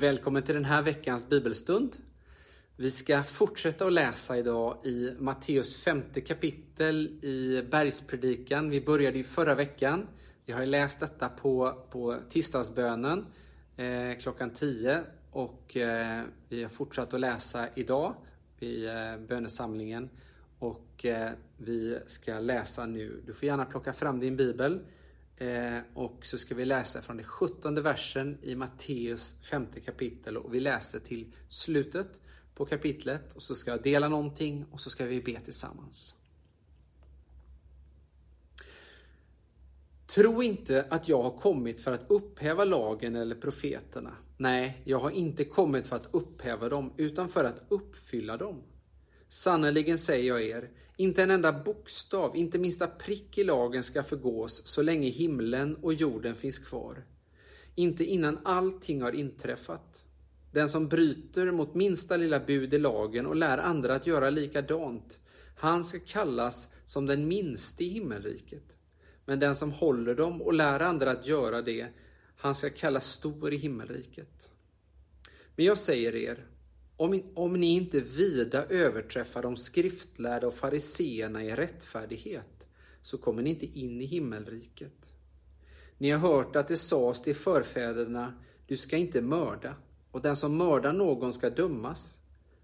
Välkommen till den här veckans bibelstund. Vi ska fortsätta att läsa idag i Matteus femte kapitel i Bergspredikan. Vi började ju förra veckan. Vi har läst detta på, på tisdagsbönen eh, klockan 10 och eh, vi har fortsatt att läsa idag i eh, bönesamlingen och eh, vi ska läsa nu. Du får gärna plocka fram din bibel Eh, och så ska vi läsa från den 17 versen i Matteus femte kapitel och vi läser till slutet på kapitlet och så ska jag dela någonting och så ska vi be tillsammans. Tro inte att jag har kommit för att upphäva lagen eller profeterna. Nej, jag har inte kommit för att upphäva dem utan för att uppfylla dem. Sannerligen säger jag er, inte en enda bokstav, inte minsta prick i lagen ska förgås så länge himlen och jorden finns kvar. Inte innan allting har inträffat. Den som bryter mot minsta lilla bud i lagen och lär andra att göra likadant, han ska kallas som den minste i himmelriket. Men den som håller dem och lär andra att göra det, han ska kallas stor i himmelriket. Men jag säger er, om, om ni inte vida överträffar de skriftlärda och fariseerna i rättfärdighet, så kommer ni inte in i himmelriket. Ni har hört att det sades till förfäderna, du ska inte mörda, och den som mördar någon ska dömas.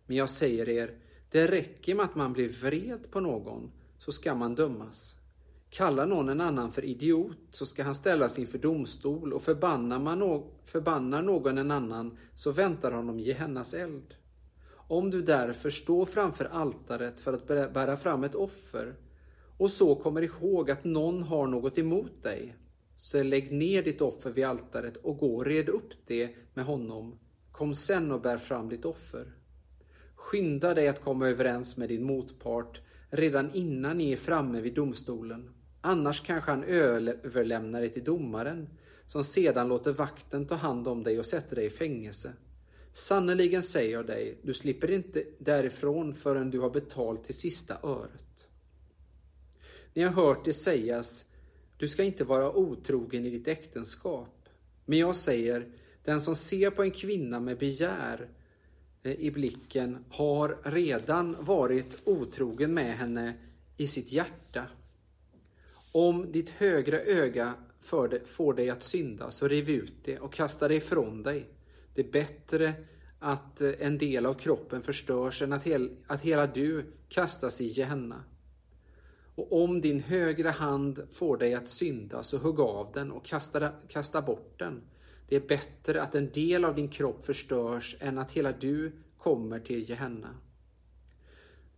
Men jag säger er, det räcker med att man blir vred på någon, så ska man dömas. Kallar någon en annan för idiot, så ska han ställas inför domstol, och förbannar, man no förbannar någon en annan, så väntar honom Gehennas eld. Om du därför står framför altaret för att bära fram ett offer och så kommer ihåg att någon har något emot dig, så lägg ner ditt offer vid altaret och gå och red upp det med honom. Kom sen och bär fram ditt offer. Skynda dig att komma överens med din motpart redan innan ni är framme vid domstolen. Annars kanske han överlämnar dig till domaren, som sedan låter vakten ta hand om dig och sätter dig i fängelse. Sannerligen säger jag dig, du slipper inte därifrån förrän du har betalt till sista öret. Ni har hört det sägas, du ska inte vara otrogen i ditt äktenskap. Men jag säger, den som ser på en kvinna med begär eh, i blicken har redan varit otrogen med henne i sitt hjärta. Om ditt högra öga får dig att synda, så riv ut det och kasta det ifrån dig. Det är bättre att eh, en del av kroppen förstörs än att, hel, att hela du kastas i Gehenna. Och om din högra hand får dig att synda, så hugg av den och kasta, kasta bort den. Det är bättre att en del av din kropp förstörs än att hela du kommer till Gehenna.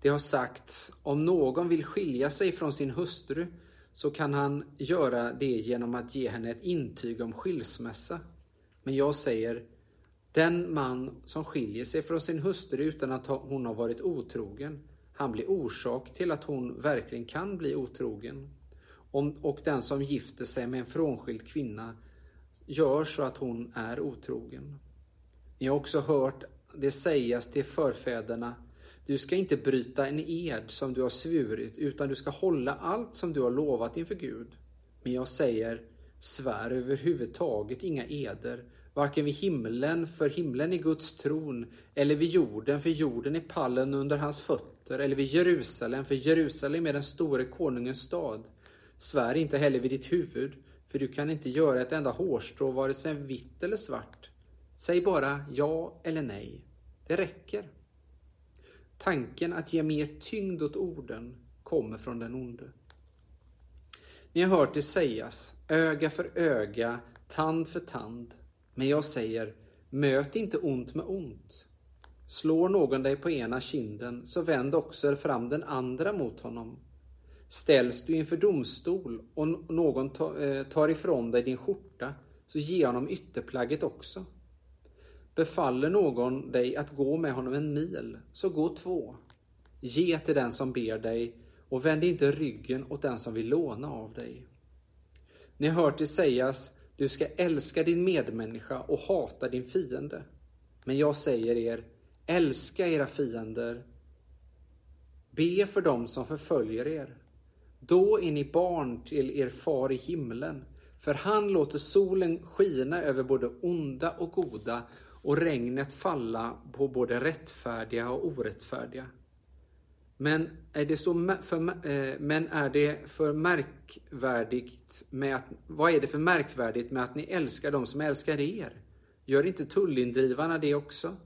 Det har sagts, om någon vill skilja sig från sin hustru så kan han göra det genom att ge henne ett intyg om skilsmässa. Men jag säger, den man som skiljer sig från sin hustru utan att hon har varit otrogen, han blir orsak till att hon verkligen kan bli otrogen. Och den som gifter sig med en frånskild kvinna gör så att hon är otrogen. Ni har också hört det sägas till förfäderna du ska inte bryta en ed som du har svurit, utan du ska hålla allt som du har lovat inför Gud. Men jag säger, svär överhuvudtaget inga eder, varken vid himlen, för himlen är Guds tron, eller vid jorden, för jorden är pallen under hans fötter, eller vid Jerusalem, för Jerusalem är den store konungens stad. Svär inte heller vid ditt huvud, för du kan inte göra ett enda hårstrå, vare sig vitt eller svart. Säg bara ja eller nej. Det räcker. Tanken att ge mer tyngd åt orden kommer från den onde. Ni har hört det sägas, öga för öga, tand för tand. Men jag säger, möt inte ont med ont. Slår någon dig på ena kinden, så vänd också fram den andra mot honom. Ställs du inför domstol och någon eh, tar ifrån dig din skjorta, så ge honom ytterplagget också. Befaller någon dig att gå med honom en mil, så gå två. Ge till den som ber dig och vänd inte ryggen åt den som vill låna av dig. Ni har hört det sägas, du ska älska din medmänniska och hata din fiende. Men jag säger er, älska era fiender. Be för dem som förföljer er. Då är ni barn till er far i himlen, för han låter solen skina över både onda och goda och regnet falla på både rättfärdiga och orättfärdiga. Men är det, så för, eh, men är det för märkvärdigt med att, vad är det för märkvärdigt med att ni älskar de som älskar er? Gör inte tullindrivarna det också?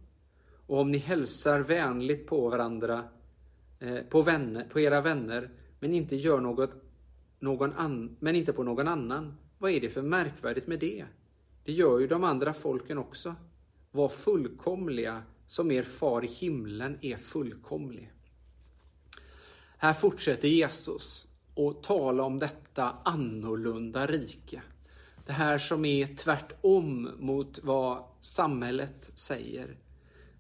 Och om ni hälsar vänligt på varandra, eh, på, vänner, på era vänner, men inte gör något, någon an, men inte på någon annan, vad är det för märkvärdigt med det? Det gör ju de andra folken också. Var fullkomliga som er far i himlen är fullkomlig. Här fortsätter Jesus och tala om detta annorlunda rike. Det här som är tvärtom mot vad samhället säger.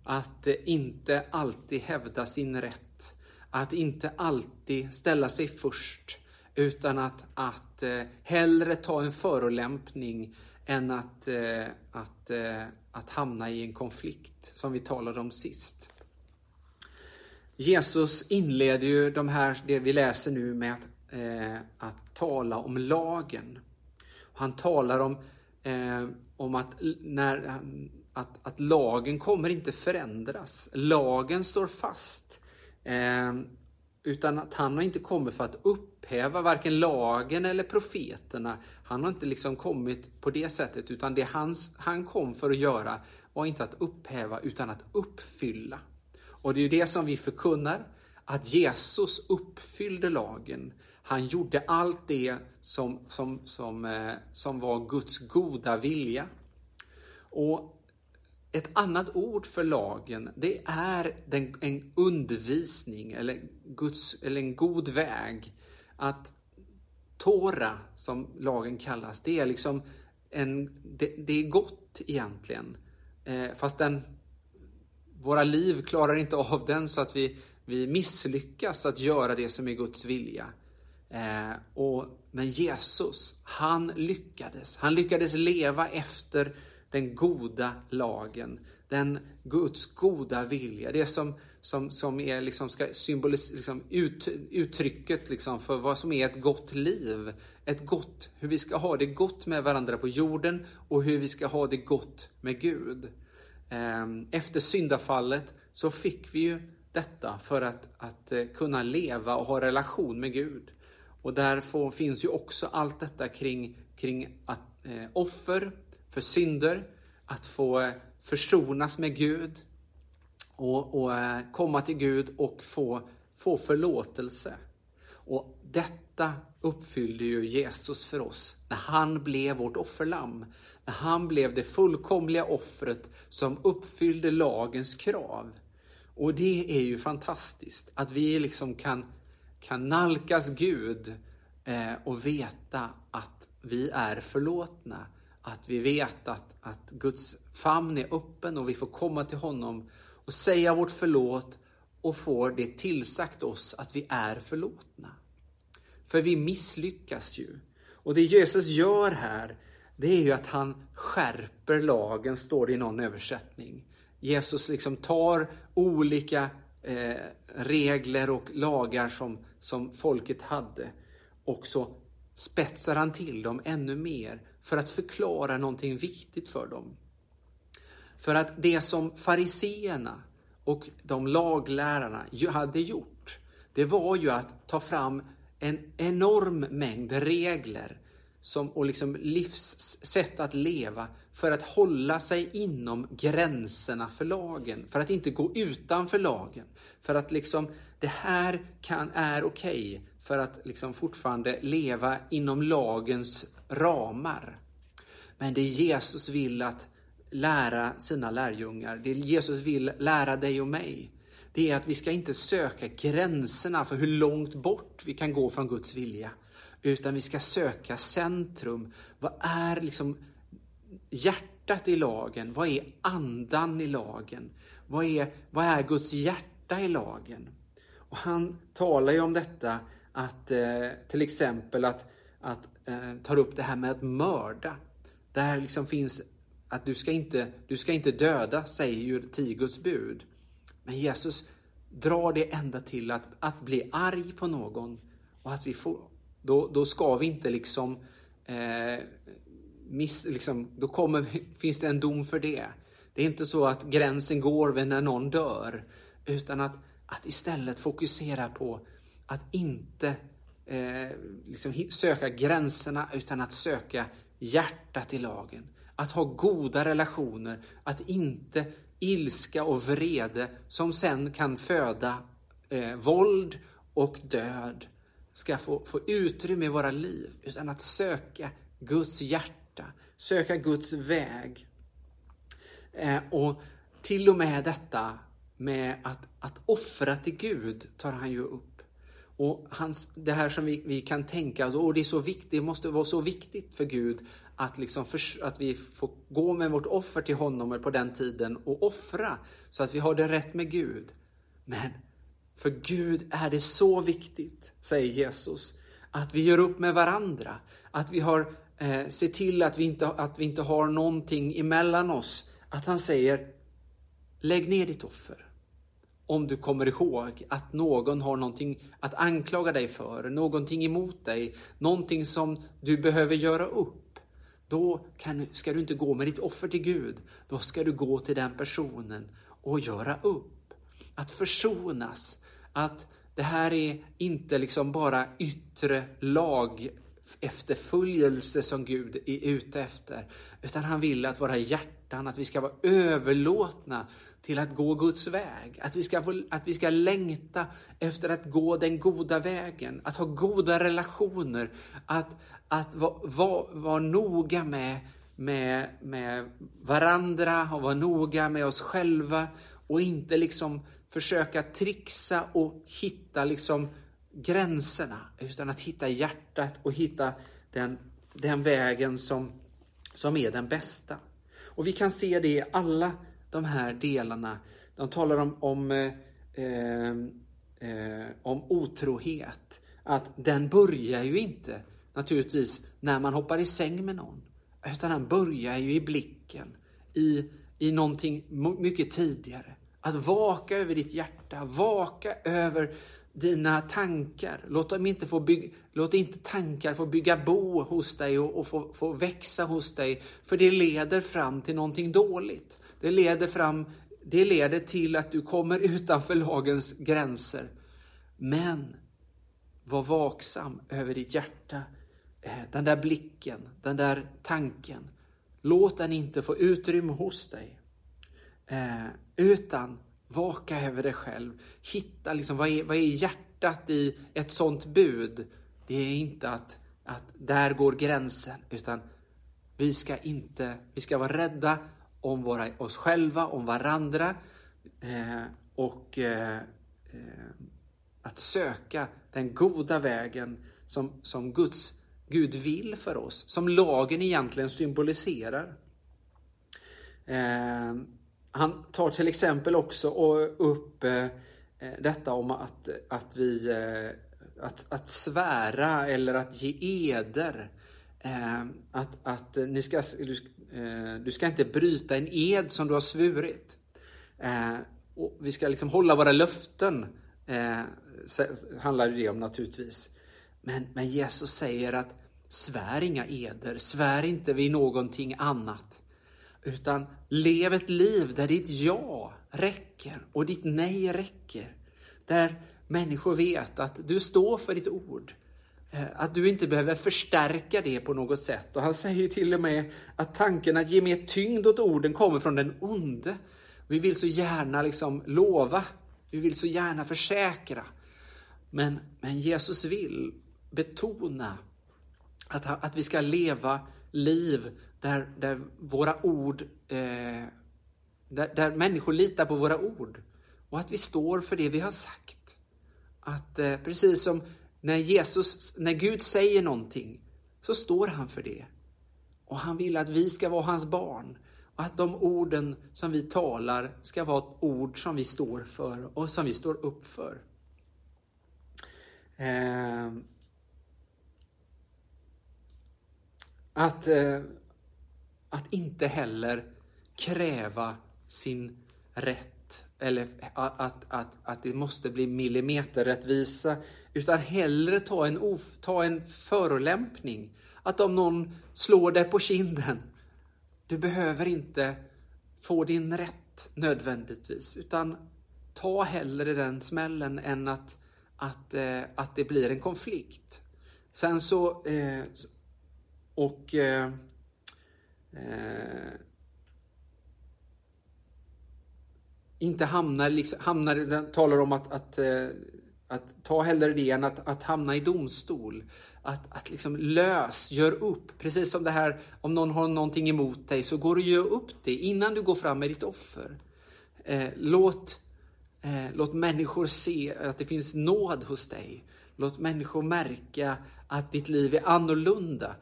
Att inte alltid hävda sin rätt. Att inte alltid ställa sig först. Utan att, att eh, hellre ta en förolämpning än att, eh, att, eh, att hamna i en konflikt som vi talade om sist. Jesus inleder ju de här, det vi läser nu med att, eh, att tala om lagen. Han talar om, eh, om att, när, att, att lagen kommer inte förändras. Lagen står fast. Eh, utan att han har inte kommit för att upphäva varken lagen eller profeterna. Han har inte liksom kommit på det sättet, utan det hans, han kom för att göra var inte att upphäva, utan att uppfylla. Och det är ju det som vi förkunnar, att Jesus uppfyllde lagen. Han gjorde allt det som, som, som, eh, som var Guds goda vilja. Och ett annat ord för lagen, det är den, en undervisning eller, Guds, eller en god väg. Att Tora, som lagen kallas, det är liksom en, det, det är gott egentligen. Eh, fast den våra liv klarar inte av den så att vi, vi misslyckas att göra det som är Guds vilja. Eh, och, men Jesus, han lyckades. Han lyckades leva efter den goda lagen. Den Guds goda vilja. Det som, som, som är liksom ska symbolis, liksom ut, uttrycket liksom för vad som är ett gott liv. Ett gott, hur vi ska ha det gott med varandra på jorden och hur vi ska ha det gott med Gud. Ehm, efter syndafallet så fick vi ju detta för att, att eh, kunna leva och ha relation med Gud. Och där finns ju också allt detta kring, kring att, eh, offer för synder, att få eh, försonas med Gud och, och eh, komma till Gud och få, få förlåtelse. Och detta uppfyllde ju Jesus för oss när han blev vårt offerlamm. När han blev det fullkomliga offret som uppfyllde lagens krav. Och det är ju fantastiskt att vi liksom kan, kan nalkas Gud eh, och veta att vi är förlåtna. Att vi vet att, att Guds famn är öppen och vi får komma till honom och säga vårt förlåt och får det tillsagt oss att vi är förlåtna. För vi misslyckas ju. Och det Jesus gör här, det är ju att han skärper lagen, står det i någon översättning. Jesus liksom tar olika eh, regler och lagar som, som folket hade och så spetsar han till dem ännu mer för att förklara någonting viktigt för dem. För att det som fariseerna och de laglärarna hade gjort, det var ju att ta fram en enorm mängd regler som, och liksom livssätt att leva för att hålla sig inom gränserna för lagen, för att inte gå utanför lagen. För att liksom, det här kan, är okej okay för att liksom fortfarande leva inom lagens ramar. Men det Jesus vill att lära sina lärjungar, det Jesus vill lära dig och mig, det är att vi ska inte söka gränserna för hur långt bort vi kan gå från Guds vilja. Utan vi ska söka centrum. Vad är liksom hjärtat i lagen? Vad är andan i lagen? Vad är, vad är Guds hjärta i lagen? Och han talar ju om detta att eh, till exempel att, att eh, tar upp det här med att mörda. Där liksom finns att du ska inte, du ska inte döda, säger ju tio Guds bud. Men Jesus drar det ända till att, att bli arg på någon och att vi får, då, då ska vi inte liksom, eh, miss, liksom då kommer, finns det en dom för det. Det är inte så att gränsen går vid när någon dör, utan att, att istället fokusera på att inte eh, liksom söka gränserna, utan att söka hjärtat i lagen. Att ha goda relationer, att inte ilska och vrede som sen kan föda eh, våld och död ska få, få utrymme i våra liv, utan att söka Guds hjärta, söka Guds väg. Eh, och till och med detta med att, att offra till Gud tar han ju upp. Och hans, det här som vi, vi kan tänka, och det, är så viktigt, det måste vara så viktigt för Gud att, liksom för, att vi får gå med vårt offer till honom på den tiden och offra så att vi har det rätt med Gud. Men för Gud är det så viktigt, säger Jesus, att vi gör upp med varandra. Att vi har, eh, ser till att vi, inte, att vi inte har någonting emellan oss. Att han säger, lägg ner ditt offer. Om du kommer ihåg att någon har någonting att anklaga dig för, någonting emot dig, någonting som du behöver göra upp. Då kan, ska du inte gå med ditt offer till Gud. Då ska du gå till den personen och göra upp. Att försonas, att det här är inte liksom bara yttre lag efterföljelse som Gud är ute efter. Utan han vill att våra hjärtan, att vi ska vara överlåtna till att gå Guds väg. Att vi ska, få, att vi ska längta efter att gå den goda vägen, att ha goda relationer, att, att vara va, va noga med, med, med varandra och vara noga med oss själva och inte liksom försöka trixa och hitta liksom gränserna, utan att hitta hjärtat och hitta den, den vägen som, som är den bästa. Och vi kan se det i alla de här delarna. De talar om, om, eh, eh, eh om otrohet. Att den börjar ju inte naturligtvis när man hoppar i säng med någon. Utan den börjar ju i blicken, i, i någonting mycket tidigare. Att vaka över ditt hjärta, vaka över dina tankar. Låt, dem inte få bygga, låt inte tankar få bygga bo hos dig och, och få, få växa hos dig, för det leder fram till någonting dåligt. Det leder, fram, det leder till att du kommer utanför lagens gränser. Men var vaksam över ditt hjärta. Eh, den där blicken, den där tanken. Låt den inte få utrymme hos dig. Eh, utan vaka över dig själv. Hitta liksom, vad, är, vad är hjärtat i ett sånt bud? Det är inte att, att där går gränsen, utan vi ska inte, vi ska vara rädda om våra, oss själva, om varandra eh, och eh, eh, att söka den goda vägen som, som Guds, Gud vill för oss, som lagen egentligen symboliserar. Eh, han tar till exempel också upp eh, eh, detta om att, att, vi, eh, att, att svära eller att ge eder. Att, att ni ska, du ska inte bryta en ed som du har svurit. Och vi ska liksom hålla våra löften, handlar det om naturligtvis. Men, men Jesus säger att svär inga eder, svär inte vid någonting annat. Utan lev ett liv där ditt ja räcker och ditt nej räcker. Där människor vet att du står för ditt ord. Eh, att du inte behöver förstärka det på något sätt. Och han säger till och med att tanken att ge mer tyngd åt orden kommer från den onde. Vi vill så gärna liksom lova. Vi vill så gärna försäkra. Men, men Jesus vill betona att, att vi ska leva liv där, där våra ord, eh, där, där människor litar på våra ord och att vi står för det vi har sagt. Att eh, precis som när Jesus, när Gud säger någonting så står han för det. Och han vill att vi ska vara hans barn. Och att de orden som vi talar ska vara ord som vi står för och som vi står upp för. Eh, att eh, att inte heller kräva sin rätt eller att, att, att det måste bli millimeterrättvisa utan hellre ta en, of, ta en förolämpning. Att om någon slår dig på kinden, du behöver inte få din rätt nödvändigtvis, utan ta hellre den smällen än att, att, eh, att det blir en konflikt. Sen så, eh, och eh, eh, inte hamnar, liksom, hamnar talar om att, att, eh, att ta hellre det än att, att hamna i domstol. Att, att liksom lös, gör upp. Precis som det här, om någon har någonting emot dig så går du och gör upp det innan du går fram med ditt offer. Eh, låt, eh, låt människor se att det finns nåd hos dig. Låt människor märka att ditt liv är annorlunda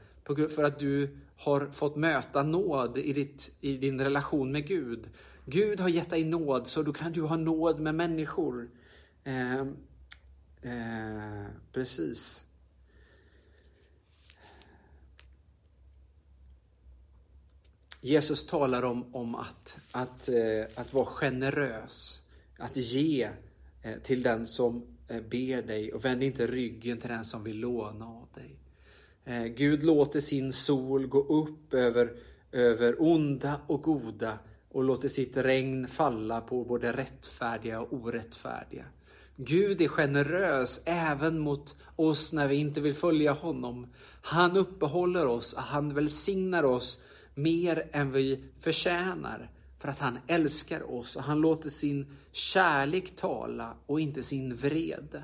för att du har fått möta nåd i, ditt, i din relation med Gud. Gud har gett dig nåd, så då kan du ha nåd med människor. Eh, eh, precis. Jesus talar om, om att, att, eh, att vara generös, att ge eh, till den som eh, ber dig och vänd inte ryggen till den som vill låna av dig. Eh, Gud låter sin sol gå upp över, över onda och goda och låter sitt regn falla på både rättfärdiga och orättfärdiga. Gud är generös även mot oss när vi inte vill följa honom. Han uppehåller oss, och han välsignar oss mer än vi förtjänar för att han älskar oss och han låter sin kärlek tala och inte sin vrede.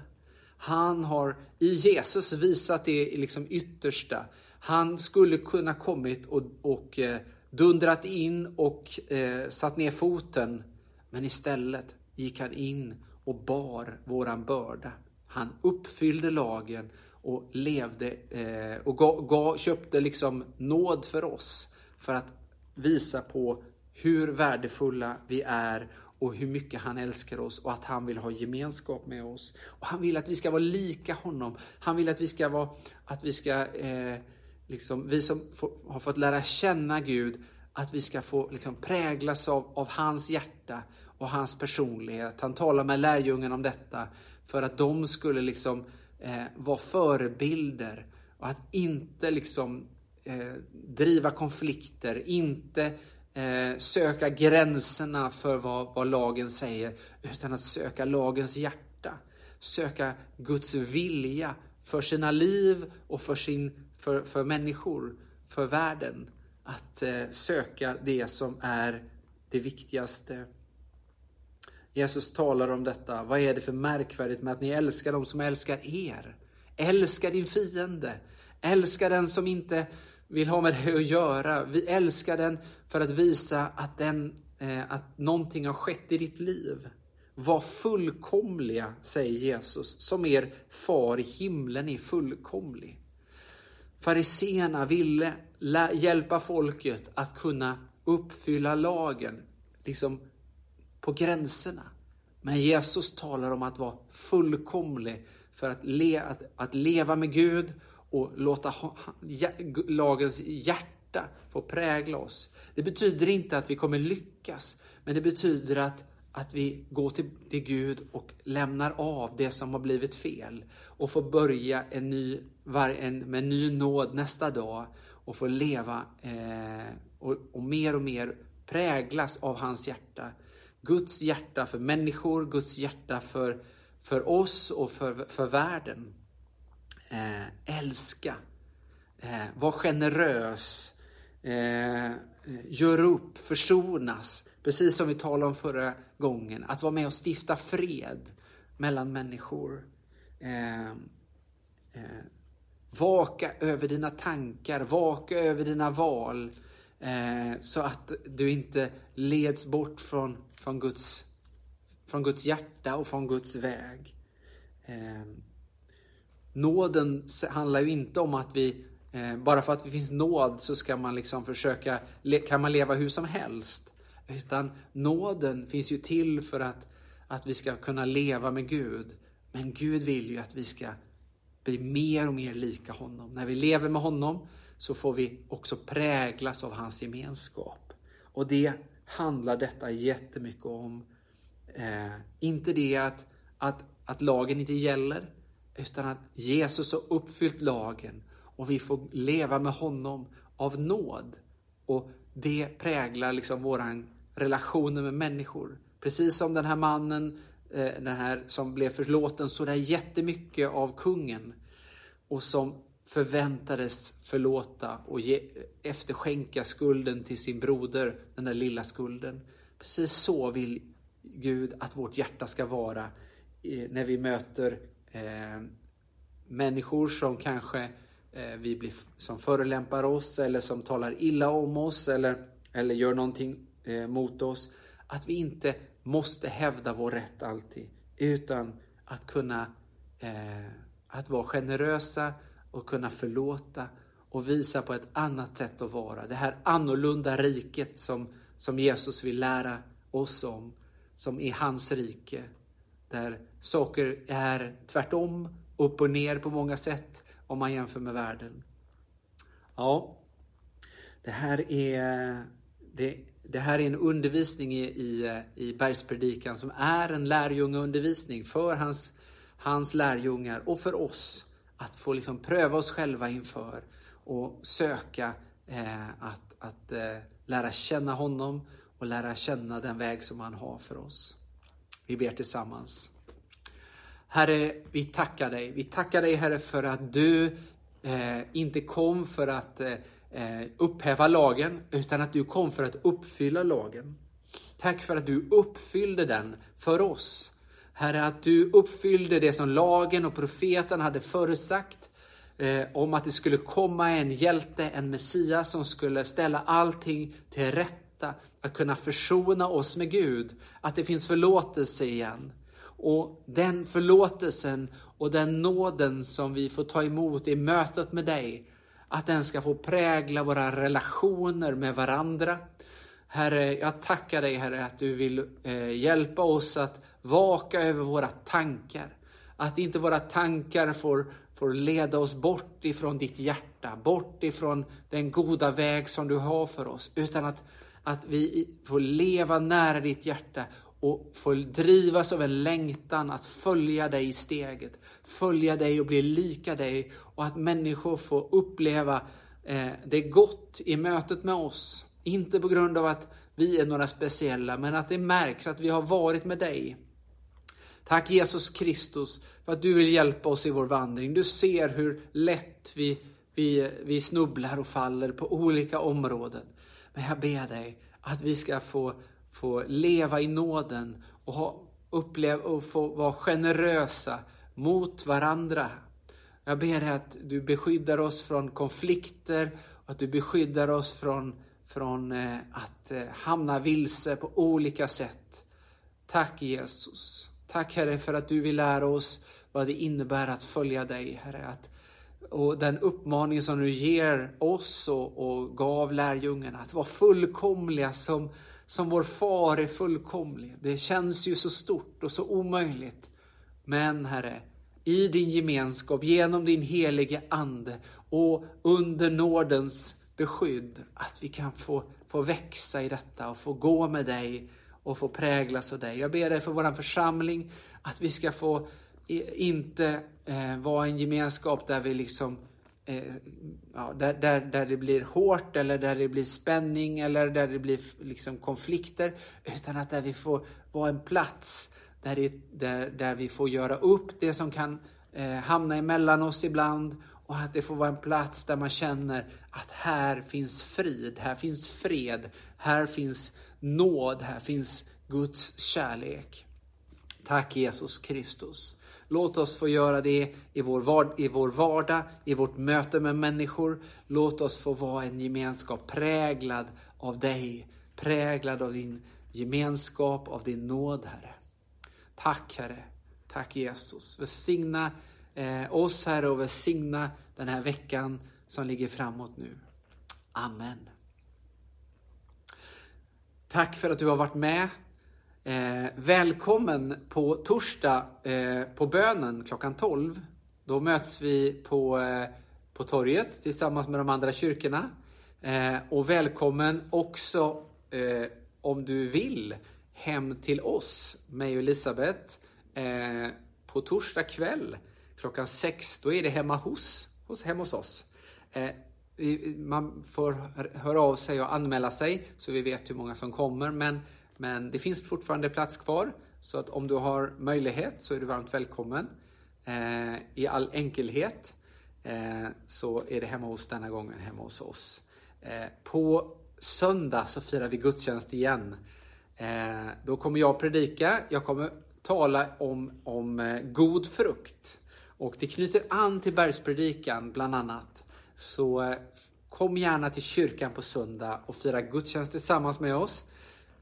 Han har i Jesus visat det liksom yttersta. Han skulle kunna kommit och, och eh, dundrat in och eh, satt ner foten. Men istället gick han in och bar våran börda. Han uppfyllde lagen och levde eh, och ga, ga, köpte liksom nåd för oss för att visa på hur värdefulla vi är och hur mycket han älskar oss och att han vill ha gemenskap med oss. Och Han vill att vi ska vara lika honom. Han vill att vi ska vara, att vi ska eh, liksom, vi som får, har fått lära känna Gud, att vi ska få liksom, präglas av, av hans hjärta och hans personlighet. Han talar med lärjungen om detta för att de skulle liksom eh, vara förebilder och att inte liksom eh, driva konflikter, inte eh, söka gränserna för vad, vad lagen säger, utan att söka lagens hjärta. Söka Guds vilja för sina liv och för, sin, för, för människor, för världen. Att eh, söka det som är det viktigaste. Jesus talar om detta. Vad är det för märkvärdigt med att ni älskar dem som älskar er? Älska din fiende. Älska den som inte vill ha med det att göra. Vi älskar den för att visa att, den, eh, att någonting har skett i ditt liv. Var fullkomliga, säger Jesus, som er far i himlen är fullkomlig. Fariseerna ville hjälpa folket att kunna uppfylla lagen, liksom på gränserna. Men Jesus talar om att vara fullkomlig för att, le, att, att leva med Gud och låta lagens hjärta få prägla oss. Det betyder inte att vi kommer lyckas, men det betyder att, att vi går till, till Gud och lämnar av det som har blivit fel och får börja en ny, en, med ny nåd nästa dag och får leva eh, och, och mer och mer präglas av hans hjärta. Guds hjärta för människor, Guds hjärta för, för oss och för, för världen eh, älska, eh, var generös, eh, gör upp, försonas. Precis som vi talade om förra gången, att vara med och stifta fred mellan människor. Eh, eh, vaka över dina tankar, vaka över dina val. Eh, så att du inte leds bort från, från, Guds, från Guds hjärta och från Guds väg. Eh, Nåden handlar ju inte om att vi, eh, bara för att det finns nåd så ska man liksom försöka, kan man leva hur som helst. Utan nåden finns ju till för att, att vi ska kunna leva med Gud. Men Gud vill ju att vi ska bli mer och mer lika honom. När vi lever med honom så får vi också präglas av hans gemenskap. Och det handlar detta jättemycket om. Eh, inte det att, att, att lagen inte gäller, utan att Jesus har uppfyllt lagen och vi får leva med honom av nåd. Och det präglar liksom våran, relationer med människor. Precis som den här mannen eh, den här som blev förlåten så där jättemycket av kungen och som förväntades förlåta och ge, efterskänka skulden till sin broder, den där lilla skulden. Precis så vill Gud att vårt hjärta ska vara eh, när vi möter eh, människor som kanske eh, vi blir, som förolämpar oss eller som talar illa om oss eller, eller gör någonting eh, mot oss. Att vi inte måste hävda vår rätt alltid, utan att kunna eh, att vara generösa och kunna förlåta och visa på ett annat sätt att vara. Det här annorlunda riket som, som Jesus vill lära oss om, som är hans rike. Där saker är tvärtom, upp och ner på många sätt om man jämför med världen. Ja, det här är, det, det här är en undervisning i, i, i Bergspredikan som är en lärjungeundervisning för hans, hans lärjungar och för oss att få liksom pröva oss själva inför och söka eh, att, att eh, lära känna honom och lära känna den väg som han har för oss. Vi ber tillsammans. Herre, vi tackar dig. Vi tackar dig Herre för att du eh, inte kom för att eh, eh, upphäva lagen, utan att du kom för att uppfylla lagen. Tack för att du uppfyllde den för oss. Herre, att du uppfyllde det som lagen och profeten hade förutsagt eh, om att det skulle komma en hjälte, en Messias som skulle ställa allting till rätta, att kunna försona oss med Gud, att det finns förlåtelse igen. Och den förlåtelsen och den nåden som vi får ta emot i mötet med dig, att den ska få prägla våra relationer med varandra. Herre, jag tackar dig Herre att du vill eh, hjälpa oss att vaka över våra tankar. Att inte våra tankar får, får leda oss bort ifrån ditt hjärta, bort ifrån den goda väg som du har för oss, utan att, att vi får leva nära ditt hjärta och får drivas av en längtan att följa dig i steget, följa dig och bli lika dig och att människor får uppleva eh, det gott i mötet med oss. Inte på grund av att vi är några speciella, men att det märks att vi har varit med dig. Tack Jesus Kristus för att du vill hjälpa oss i vår vandring. Du ser hur lätt vi, vi, vi snubblar och faller på olika områden. Men jag ber dig att vi ska få få leva i nåden och ha, uppleva och få vara generösa mot varandra. Jag ber dig att du beskyddar oss från konflikter och att du beskyddar oss från, från eh, att eh, hamna vilse på olika sätt. Tack Jesus. Tack Herre för att du vill lära oss vad det innebär att följa dig Herre. Att, och den uppmaning som du ger oss och, och gav lärjungarna att vara fullkomliga som som vår far är fullkomlig. Det känns ju så stort och så omöjligt. Men Herre, i din gemenskap, genom din helige Ande och under nådens beskydd, att vi kan få, få växa i detta och få gå med dig och få präglas av dig. Jag ber dig för vår församling, att vi ska få inte eh, vara en gemenskap där vi liksom eh, ja, där, där, där det blir hårt eller där det blir spänning eller där det blir liksom konflikter. Utan att där vi får vara en plats där, det, där, där vi får göra upp det som kan eh, hamna emellan oss ibland. Och att det får vara en plats där man känner att här finns frid, här finns fred, här finns nåd, här finns Guds kärlek. Tack Jesus Kristus. Låt oss få göra det i vår, vard i vår vardag, i vårt möte med människor. Låt oss få vara en gemenskap präglad av dig, präglad av din gemenskap, av din nåd, Herre. Tack, Herre. Tack Jesus. Välsigna eh, oss, Herre, och välsigna den här veckan som ligger framåt nu. Amen. Tack för att du har varit med Eh, välkommen på torsdag eh, på bönen klockan 12. Då möts vi på, eh, på torget tillsammans med de andra kyrkorna. Eh, och välkommen också, eh, om du vill, hem till oss, mig och Elisabeth, eh, på torsdag kväll klockan 6. Då är det hemma hos, hos, hemma hos oss. Eh, man får höra av sig och anmäla sig så vi vet hur många som kommer. Men, men det finns fortfarande plats kvar. Så att om du har möjlighet så är du varmt välkommen. Eh, I all enkelhet eh, så är det hemma hos denna gången hemma hos oss. Eh, på söndag så firar vi gudstjänst igen. Eh, då kommer jag predika. Jag kommer tala om, om eh, god frukt. Och det knyter an till bergspredikan bland annat. Så eh, kom gärna till kyrkan på söndag och fira gudstjänst tillsammans med oss.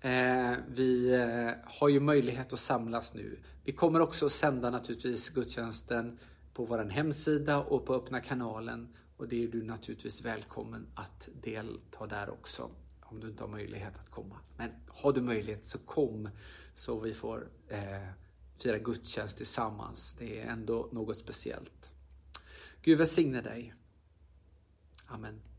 Eh, vi eh, har ju möjlighet att samlas nu. Vi kommer också sända naturligtvis gudstjänsten på vår hemsida och på öppna kanalen. Och det är du naturligtvis välkommen att delta där också om du inte har möjlighet att komma. Men har du möjlighet så kom så vi får eh, fira gudstjänst tillsammans. Det är ändå något speciellt. Gud välsigne dig. Amen.